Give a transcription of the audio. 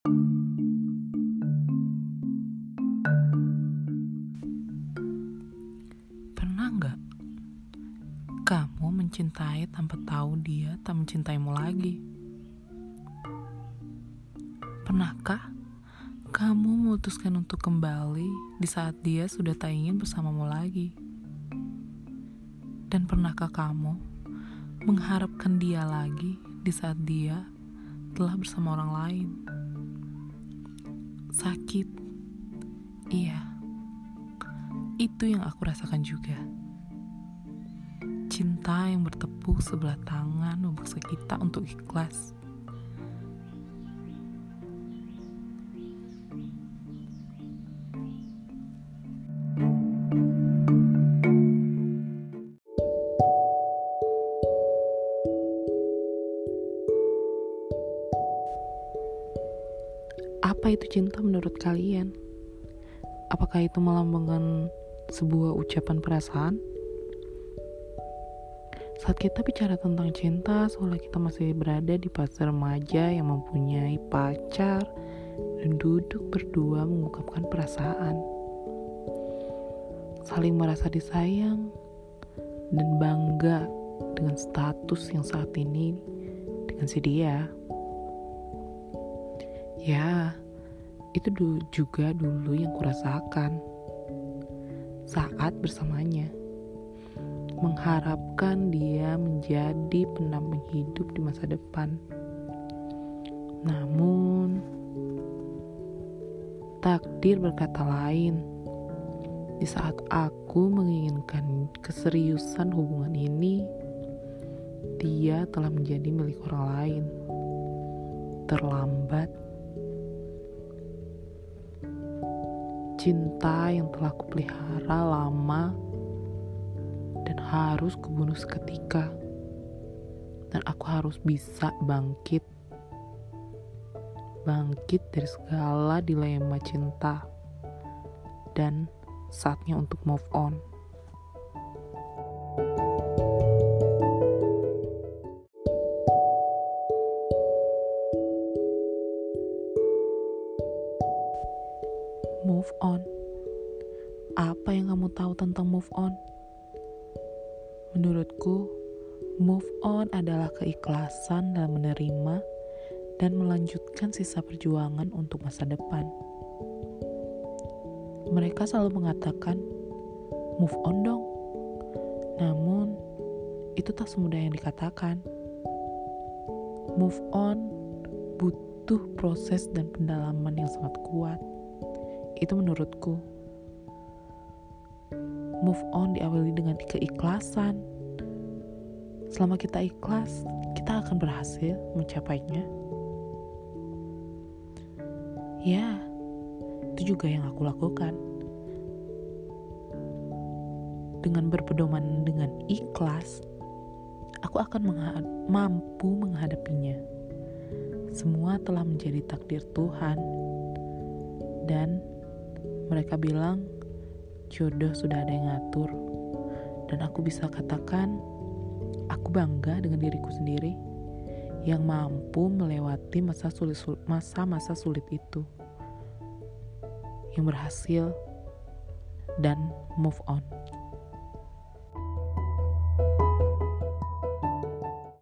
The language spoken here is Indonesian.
Pernah nggak kamu mencintai tanpa tahu dia tak mencintaimu lagi? Pernahkah kamu memutuskan untuk kembali di saat dia sudah tak ingin bersamamu lagi? Dan pernahkah kamu mengharapkan dia lagi di saat dia telah bersama orang lain? Sakit, iya, itu yang aku rasakan juga. Cinta yang bertepuk sebelah tangan memaksa kita untuk ikhlas. Apa itu cinta menurut kalian? Apakah itu melambangkan sebuah ucapan perasaan? Saat kita bicara tentang cinta, seolah kita masih berada di fase remaja yang mempunyai pacar dan duduk berdua mengungkapkan perasaan. Saling merasa disayang dan bangga dengan status yang saat ini dengan si dia. Ya, itu dulu juga dulu yang kurasakan saat bersamanya. Mengharapkan dia menjadi pendamping hidup di masa depan. Namun, takdir berkata lain. Di saat aku menginginkan keseriusan hubungan ini, dia telah menjadi milik orang lain. Terlambat cinta yang telah kupelihara lama dan harus kubunuh seketika. Dan aku harus bisa bangkit bangkit dari segala dilema cinta dan saatnya untuk move on move on. Apa yang kamu tahu tentang move on? Menurutku, move on adalah keikhlasan dalam menerima dan melanjutkan sisa perjuangan untuk masa depan. Mereka selalu mengatakan, "Move on dong." Namun, itu tak semudah yang dikatakan. Move on butuh proses dan pendalaman yang sangat kuat itu menurutku. Move on diawali dengan keikhlasan. Selama kita ikhlas, kita akan berhasil mencapainya. Ya, itu juga yang aku lakukan. Dengan berpedoman dengan ikhlas, aku akan menghad mampu menghadapinya. Semua telah menjadi takdir Tuhan, dan mereka bilang jodoh sudah ada yang ngatur. Dan aku bisa katakan aku bangga dengan diriku sendiri yang mampu melewati masa sulit masa-masa sulit itu. Yang berhasil dan move on.